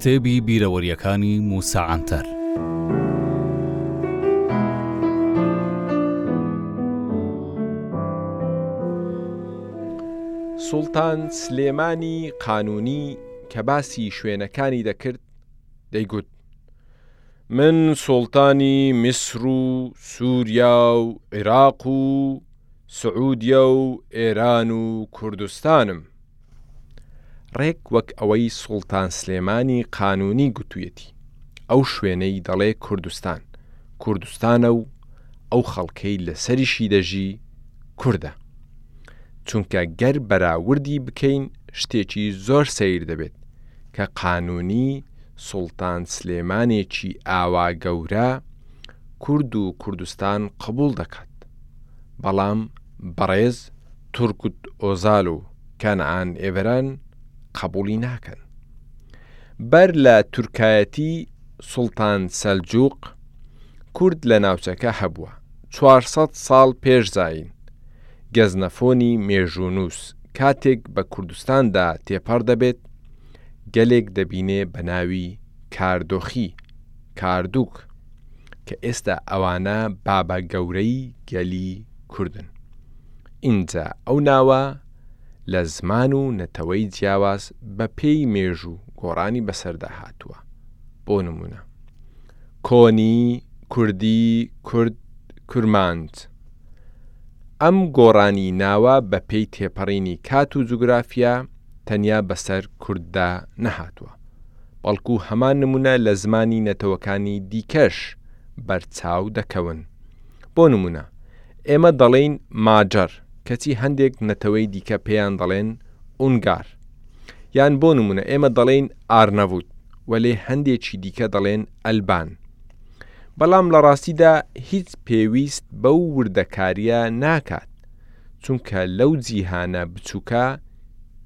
کتێبی بیرەوەریەکانی موسا عەنتەر سوڵتان سلێمانی قانونی کە باسی شوێنەکانی دەکرد دەیگوت من سوڵتانی میسر و سووریا و عێراق و سعودیە و ئێران و کوردستانم. ڕێک وەک ئەوەی سوڵتان سلێمانی قانوونی گوتوویەتی، ئەو شوێنەی دەڵێ کوردستان، کوردستانە و ئەو خەڵکەی لەسەریشی دەژی، کوردە. چونکە گەر بەراوردی بکەین شتێکی زۆر سەیر دەبێت کە قانوونی سوڵتان سلێمانێکی ئاوا گەورە کورد و کوردستان قبووڵ دەکات. بەڵام بەڕێز تورکوت ئۆزال و کانعان ئێڤران قەبووڵی ناکەن. بەر لە تورکایەتی سوڵتان سەلجوق کورد لە ناوچەکە هەبووە، چوار سەد ساڵ پێش زایین، گەزنەفۆنی مێژوونووس کاتێک بە کوردستاندا تێپەڕ دەبێت، گەلێک دەبینێ بە ناوی کاردۆخی، کاردوک، کە ئێستا ئەوانە بابە گەورەی گەلی کوردن ئینجا ئەو ناوە لە زمان و نەتەوەی جیاواز بە پێی مێژوو گۆڕانی بەسەردا هاتووە بۆ نمونە کۆنی کوردی کورد کورمانج ئەم گۆڕانی ناوە بە پێی تێپەڕینی کات و جوگرافیا تەنیا بەسەر کورددا نەهاتووە، بەڵکو هەمان نمونە لە زمانی نەتەوەکانی دیکەش بەرچاو دەکەون. بۆ نمونە، ئێمە دەڵێین ماجەر، کەچی هەندێک نەتەوەی دیکە پێیان دەڵێن ئونگار. یان بۆ نمونە ئێمە دەڵێین ئارنەڤوت، وەلێ هەندێکی دیکە دەڵێن ئەلبان. بەڵام لە ڕاستیدا هیچ پێویست بەو وردەکارییە ناکات. چونکە لەو جیهانە بچووکە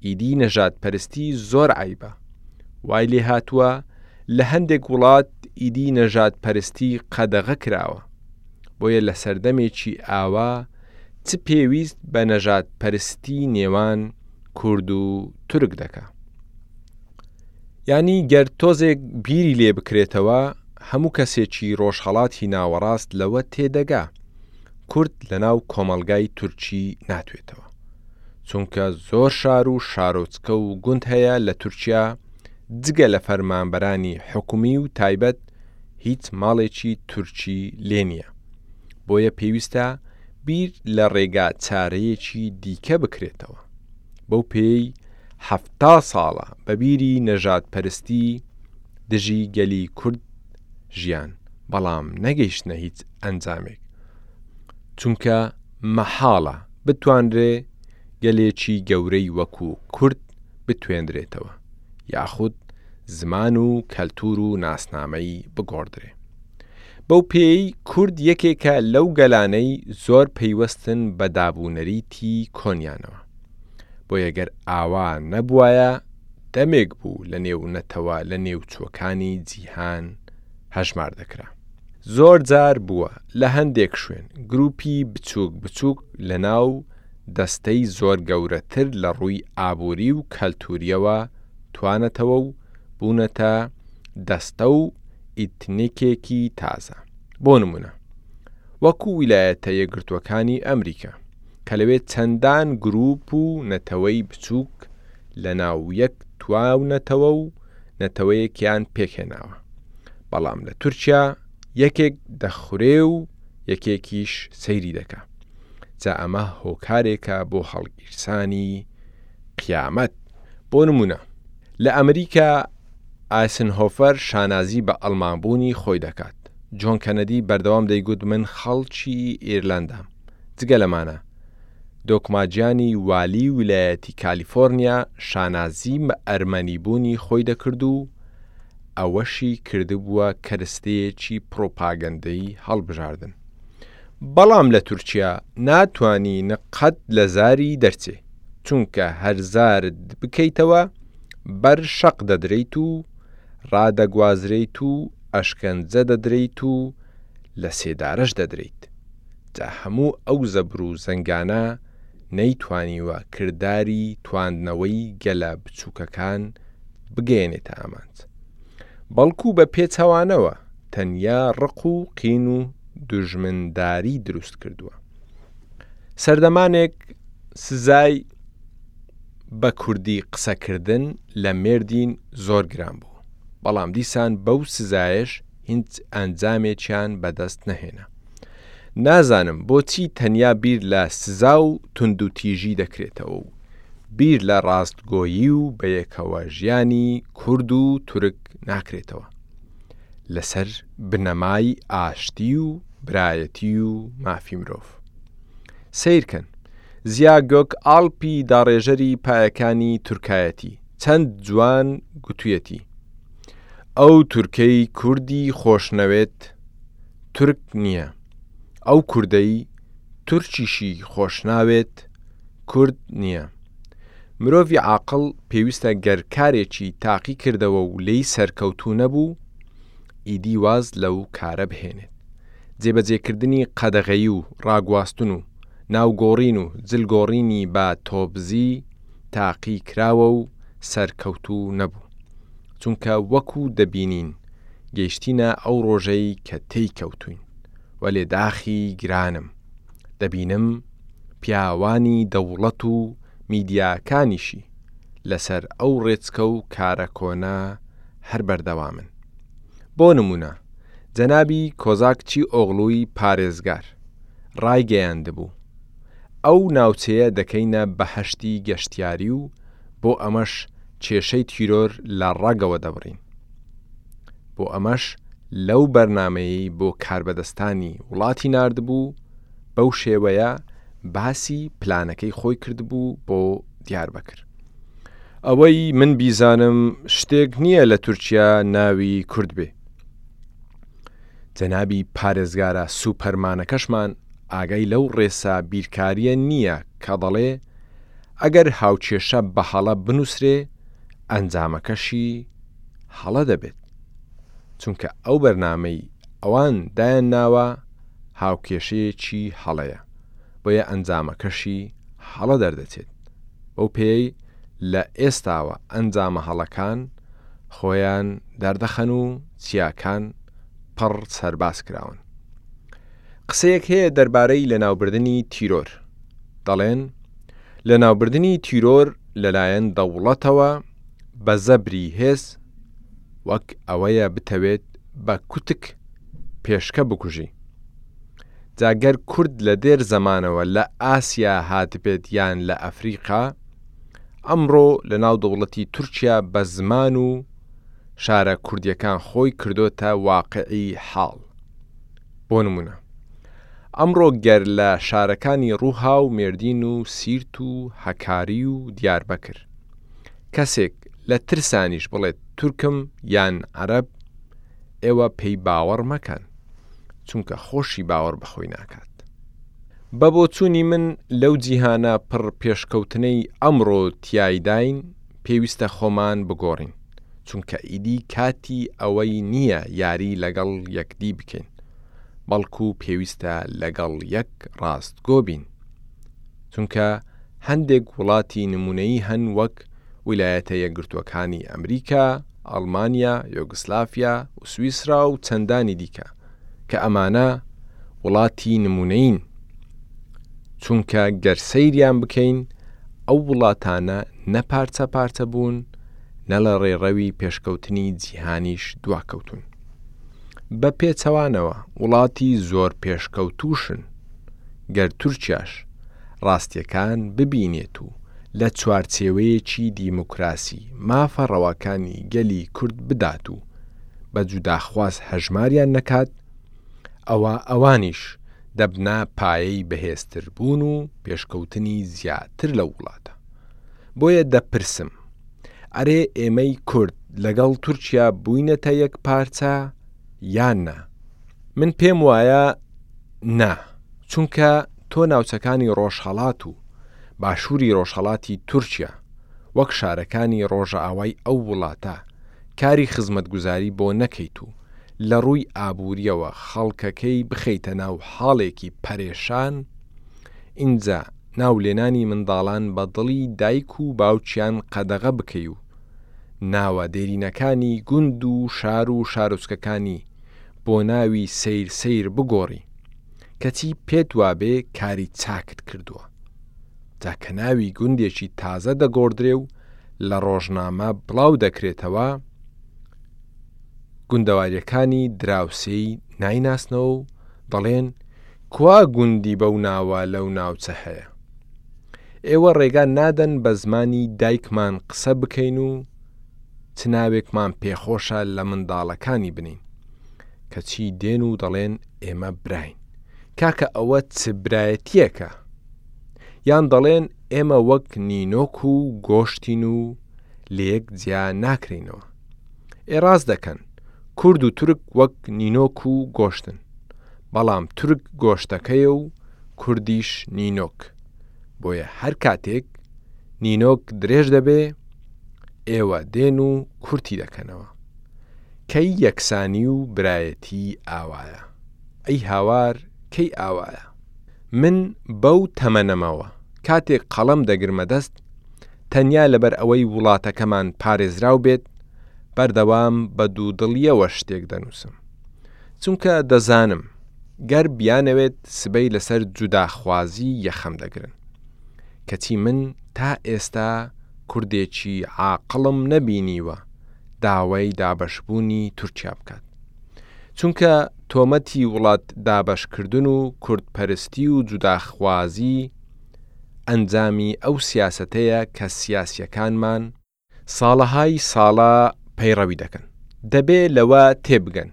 ئیدی نەژادپەرستی زۆر عەیبە، وای لێهاتووە لە هەندێک وڵات ئیدی نەژادپەرستی قەدەغە کراوە، بۆیە لە سەردەمێکی ئاوا چ پێویست بە نەژادپەرستی نێوان کورد و تورک دەکا؟ یانی گەر تۆزێک بیری لێ بکرێتەوە هەموو کەسێکی ڕۆژهەڵاتی ناوەڕاست لەوە تێدەگا، کورد لەناو کۆمەڵگای تورکی ناتوێتەوە چونکە زۆر شار و شارۆچکە و گوند هەیە لە تورکیا جگە لە فەرمانبەرانی حکومی و تایبەت هیچ ماڵێکی تورکی لێ نییە بۆیە پێویستە بیر لە ڕێگا چارەیەکی دیکە بکرێتەوە بەو پێی حەفتا ساڵە بەبیری نەژاد پەرستی دژی گەلی کورد ژیان بەڵام نەگەیشتە هیچ ئەنجامێک، چونکە مەحاڵە بتوانرێ گەلێکی گەورەی وەکو کورد بتوێنرێتەوە یاخود زمان و کەلتور و ناسنامەی بگۆڕدرێ. بەو پێیەی کورد یەکێکە لەو گەلانەی زۆر پەیوەستن بە داب و نەریتی کۆنیانەوە. بۆیە گەر ئاوا نەبوایە دەمێک بوو لە نێو نەتەوە لە نێوچووەکانی جیهان هەژمار دەکرا. زۆر جار بووە لە هەندێک شوێن گرووپی بچووک بچووک لە ناو دەستەی زۆر گەورەتر لە ڕووی ئابووری و کەلتوورییەوە توانەتەوە و بوونەتە دەستە و ئیتنیکێکی تازە. بۆ نموونە وەکوو ویلایەتە یەکگرتووەکانی ئەمریکا کە لەوێ چەندان گرووپ و نەتەوەی بچووک لە ناو یەک تواونەتەوە و نەتەوەیەکیان پێکهێناوە، بەڵام لە تورکیا یەکێک دەخورێ و یەکێکیش سەیری دەکا. جا ئەمە هۆکارێکە بۆ هەڵگیرسانی قیامەت. بۆ نموونە، لە ئەمریکا ئایسنهۆفەر شانازی بە ئەڵمانبوونی خۆی دەکات، جۆن کەنەدی بەردەوام دەیگوت من خەڵکی ئیرلەندام، جگە لەمانە، دۆکماجیانی والی ویلایەتی کالیفۆرنیا شانازی بە ئەرمەنیبوونی خۆی دەکرد و ئەوەشی کردبووە کەرستەیەکی پڕۆپاگەندەی هەڵبژاردن. بەڵام لە تورکیا ناتوانین قەت لە زاری دەرچێ، چونکە هەر زارت بکەیتەوە بەر شەق دەدرێیت و ڕادەگوازرێیت و ئەشکەنجە دەدرێیت و لە سێدارەش دەدرێیت. جا هەموو ئەو زەبر و زەنگانە نەیتوانیوە کرداری تواندنەوەی گەلە بچووکەکان بگەیەنێتە ئامانج، بەڵکو بە پێچەوانەوە تەنیا ڕق و قین و دوژمنداری دروست کردووە. سەردەمانێک سزای بە کوردی قسەکردن لە مێردین زۆر گران بوو، بەڵام دیسان بەو سزایەش هیچ ئەنجامێکیان بەدەست نەهێنا. نازانم بۆچی تەنیا بیر لە سزا و توندوتیژی دەکرێتەوە و بیر لە ڕاستگۆیی و بەیەکەوە ژیانی کورد و تورک ناکرێتەوە لەسەر بنەمای ئاشتی و برایەتی و مافی مرۆڤ سیرکەن زیاگۆک ئاڵپی داڕێژەری پایەکانی تورکایەتی چەند جوان گوتویەتی ئەو تورکەی کوردی خۆشنەوێت تورک نیە ئەو کوردەی تورکیشی خۆشناوێت کورد نیە مرۆڤی عاقڵ پێویستە گەر کارێکی تاقی کردەوە و لێی سەرکەوتوو نەبوو ئیدی واز لەو کارە بهێنێت جێبەجێکردنی قەدەغەی و ڕاگواستن و ناو گۆڕین و جل گۆڕینی بە تۆبزی تاقی کراوە و سەرکەوتوو نەبوو چونکە وەکو دەبینین گەیشتینە ئەو ڕۆژەی کە تێی کەوتووین، وەلێ داخی گرانم دەبینم پیاوانی دەوڵەت و میدیاکانیشی لەسەر ئەو ڕێچکە و کارە کۆنە هەر بەردەوامن. بۆ نموونە جەنابی کۆزاکچی ئۆغڵوی پارێزگار ڕایگەیاندبوو، ئەو ناوچەیە دەکەینە بەهەشتی گەشتیاری و بۆ ئەمەش کێشەی تیرۆر لە ڕەگەوە دەبڕین. بۆ ئەمەش لەو بەرنامەیەی بۆ کاربەدەستانی وڵاتی ناردبوو بەو شێوەیە باسی پلانەکەی خۆی کردبوو بۆ دیار بەکر. ئەوەی من بیزانم شتێک نییە لە تورکیا ناوی کورد بێ. جەنابی پارێزگارە سوپەرمانەکەشمان ئاگای لەو ڕێسا بیرکاریە نییە کە دەڵێ ئەگەر هاوکێشە بە هەڵە بنووسرێ ئەنجامەکەشی هەڵە دەبێت چونکە ئەو بەرنامەی ئەوان دایان ناوە هاوکێشەیەکی هەڵەیە بۆیە ئەنجامەکەشی هەڵە دەردەچێت بەو پێی لە ئێستاوە ئەنجامە هەڵەکان خۆیان دەردەخەن و چیاکان پڕ سەرباز کراون قسەیەک هەیە دەربارەی لەناوبردنی تیرۆر، دەڵێن، لەناوبردنی تیرۆر لەلایەن دەوڵەتەوە بە زەبری هێز وەک ئەوەیە بتەوێت بە کوتک پێشکە بکوژی. جا گەر کورد لە دێر زەمانەوە لە ئاسیا هاتبێت یان لە ئەفریقا، ئەمڕۆ لەناو دەوڵەتی تورکیا بە زمان و شارە کوردیەکان خۆی کردۆتە واقعی حاڵ. بۆ نموونە ئەمڕۆ گەر لە شارەکانی ڕووها و مێردین و سیرت و هەکاری و دیاربەکر کەسێک لە ترسانیش بڵێت تورکم یان عەرەب ئێوە پێی باوەڕ مەکەن چونکە خۆشی باوەڕ بەخۆی ناکات بە بۆچوونی من لەو جیهانە پڕ پێشکەوتنەی ئەمڕۆ تیایداین پێویستە خۆمان بگۆڕین، چونکە ئیدی کاتی ئەوەی نییە یاری لەگەڵ یەکدی بکەین، بەڵکو پێویستە لەگەڵ یەک ڕاستگۆ بین، چونکە هەندێک وڵاتی نموونەیی هەن وەک ویلایەتە یەکگرتووەکانی ئەمریکا، ئەڵمانیا، یۆگسلافیا و سویسرا و چەندانی دیکە. کە ئەمانە وڵاتی نمونەیین چونکە گەر سەیریان بکەین ئەو وڵاتانە نە پارچە پارچە بوون نە لە ڕێڕەوی پێشکەوتنی جیهانیش دواکەوتون بە پێچەوانەوە وڵاتی زۆر پێشکەوتوشن گەر تورکیاش ڕاستیەکان ببینێت و لە چوارچێوەیەکی دیموکراسی مافە ڕەواکانی گەلی کورد بدات و بە جوداخواز هەژماریان نەکات، ئەوا ئەوانیش دەبنە پایەی بەهێزتربوون و پێشکەوتنی زیاتر لەو وڵاتە. بۆیە دەپرسم، ئەرێ ئێمەی کورد لەگەڵ تورکیا بووینەتە یەک پارچە یان نا؟ من پێم وایە نا، چونکە تۆ ناوچەکانی ڕۆژهەڵات و باشووری ڕۆژهەڵاتی تورکیا وەک شارەکانی ڕۆژئاوای ئەو وڵاتە کاری خزمەتگوزاری بۆ نەکەیت و لە ڕووی ئابووریەوە خەڵکەکەی بخەیتە ناو حاڵێکی پەرێشان ئینجا ناو لێنانی منداڵان بە دڵی دایک و باوکیان قەدەغە بکەی و ناوە دێرینەکانی گوند و شار و شارۆچکەکانی بۆ ناوی سەیر سەیر بگۆڕی کەچی پێت وابێ کاری چاکت کردووە جا کە ناوی گوندێکی تازە دەگۆڕدرێ و لە ڕۆژنامە بڵاو دەکرێتەوە گوندەواریەکانی دراوسێی نایناسنەوە و دەڵێن کوا گوندی بەو ناوە لەو ناوچە هەیە ئێوە ڕێگا نادەن بە زمانی دایکمان قسە بکەین و چ ناوێکمان پێخۆشە لە منداڵەکانی بنین کەچی دێن و دەڵێن ئێمە براین کاکە ئەوە چ برایەتیەکە یان دەڵێن ئێمە وەک نینۆک و گۆشتین و لەیەک جیا ناکرێینەوە. ئێ ڕاست دەکەن، کورد و تورک وەک نینۆک و گۆشتن، بەڵام تورک گۆشتەکەیە و کوردیش نینۆک، بۆیە هەر کاتێک نینۆک درێژ دەبێ، ئێوە دێن و کورتی دەکەنەوە. کەی یەکسانی و برایەتی ئاوایە؟ ئەی هاوار کەی ئاوایە؟ من بەو تەمەنەمەوە کاتێک قەڵەم دەگرمە دەست، تەنیا لەبەر ئەوەی وڵاتەکەمان پارێزراو بێت، بەردەوام بە دوودڵییەوە شتێک دەنووسم. چونکە دەزانم گەر بیانەوێت سبەی لەسەر جوداخوازی یەخەم دەگرن. کەچی من تا ئێستا کوردێکی عاقڵم نەبینیوە داوای دابەشبوونی تورکیا بکات، چونکە تۆمەتی وڵات دابەشکردن و کوردپەرستی و جوداخوازی ئەنجامی ئەو سیاسەتەیە کە سیاسییەکانمان، ساڵەهای ساڵە پەیڕەوی دەکەن، دەبێ لەوە تێبگەن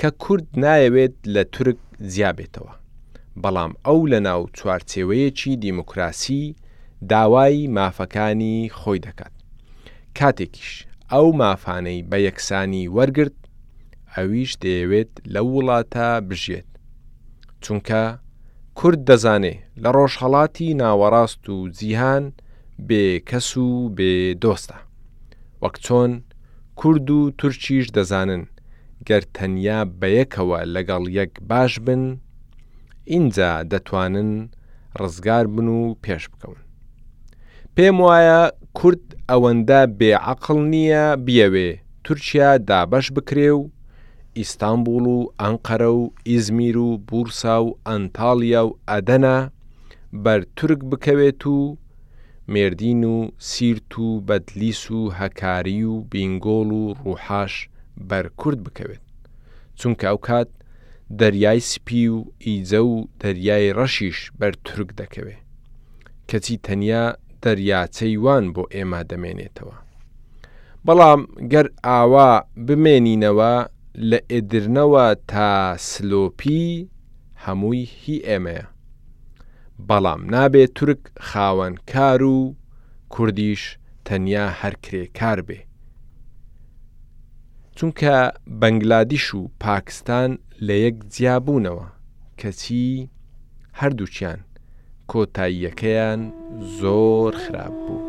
کە کورد نایەوێت لە تورک جیا بێتەوە، بەڵام ئەو لەناو چوارچێوەیەکی دیموکراسی داوای مافەکانی خۆی دەکات، کاتێکیش ئەو مافانەی بە یەکسانی وەرگرت ئەویش دەیەوێت لەو وڵاتە بژیێت چونکە کورد دەزانێ لە ڕۆژهەڵاتی ناوەڕاست و جیهان بێ کەس و بێ دۆستە وەک چۆن کورد و تورکیش دەزانن گەر تەنیا بەیەکەوە لەگەڵ یەک باش بن ئینجا دەتوانن ڕزگار بن و پێش بکەون. پێم وایە کورد ئەوەندە بێ عەقڵ نییە بیەوێ تورکیا دابەش بکرێ و ئیستانبوڵ و ئەنقەرە و ئیزمیر و بورسا و ئەنتاڵیا و ئەدەنە بەر تورک بکەوێت و مێردین و سیرت و بەدلیس و هەکاری و بینگۆڵ و ڕوحاش بەر کورد بکەوێت چونکە ئەو کات دەریای سپی و ئیجە و دەریای ڕەشیش بەر تورک دەکەوێ کەچی تەنیا دەریاچەی وان بۆ ئێمە دەمێنێتەوە. بەڵام گەر ئاوا بمێنینەوە لە ئێدرنەوە تا سلۆپی هەمووی هی ئێمەیە. بەڵام نابێ تورک خاوەنکار و کوردیش تەنیا هەر کرێکار بێ. چونکە بەنگلادیش و پاکستان لە یەک جیابوونەوە کەچی هەردووکیان کۆتاییەکەیان زۆر خراپ بوو.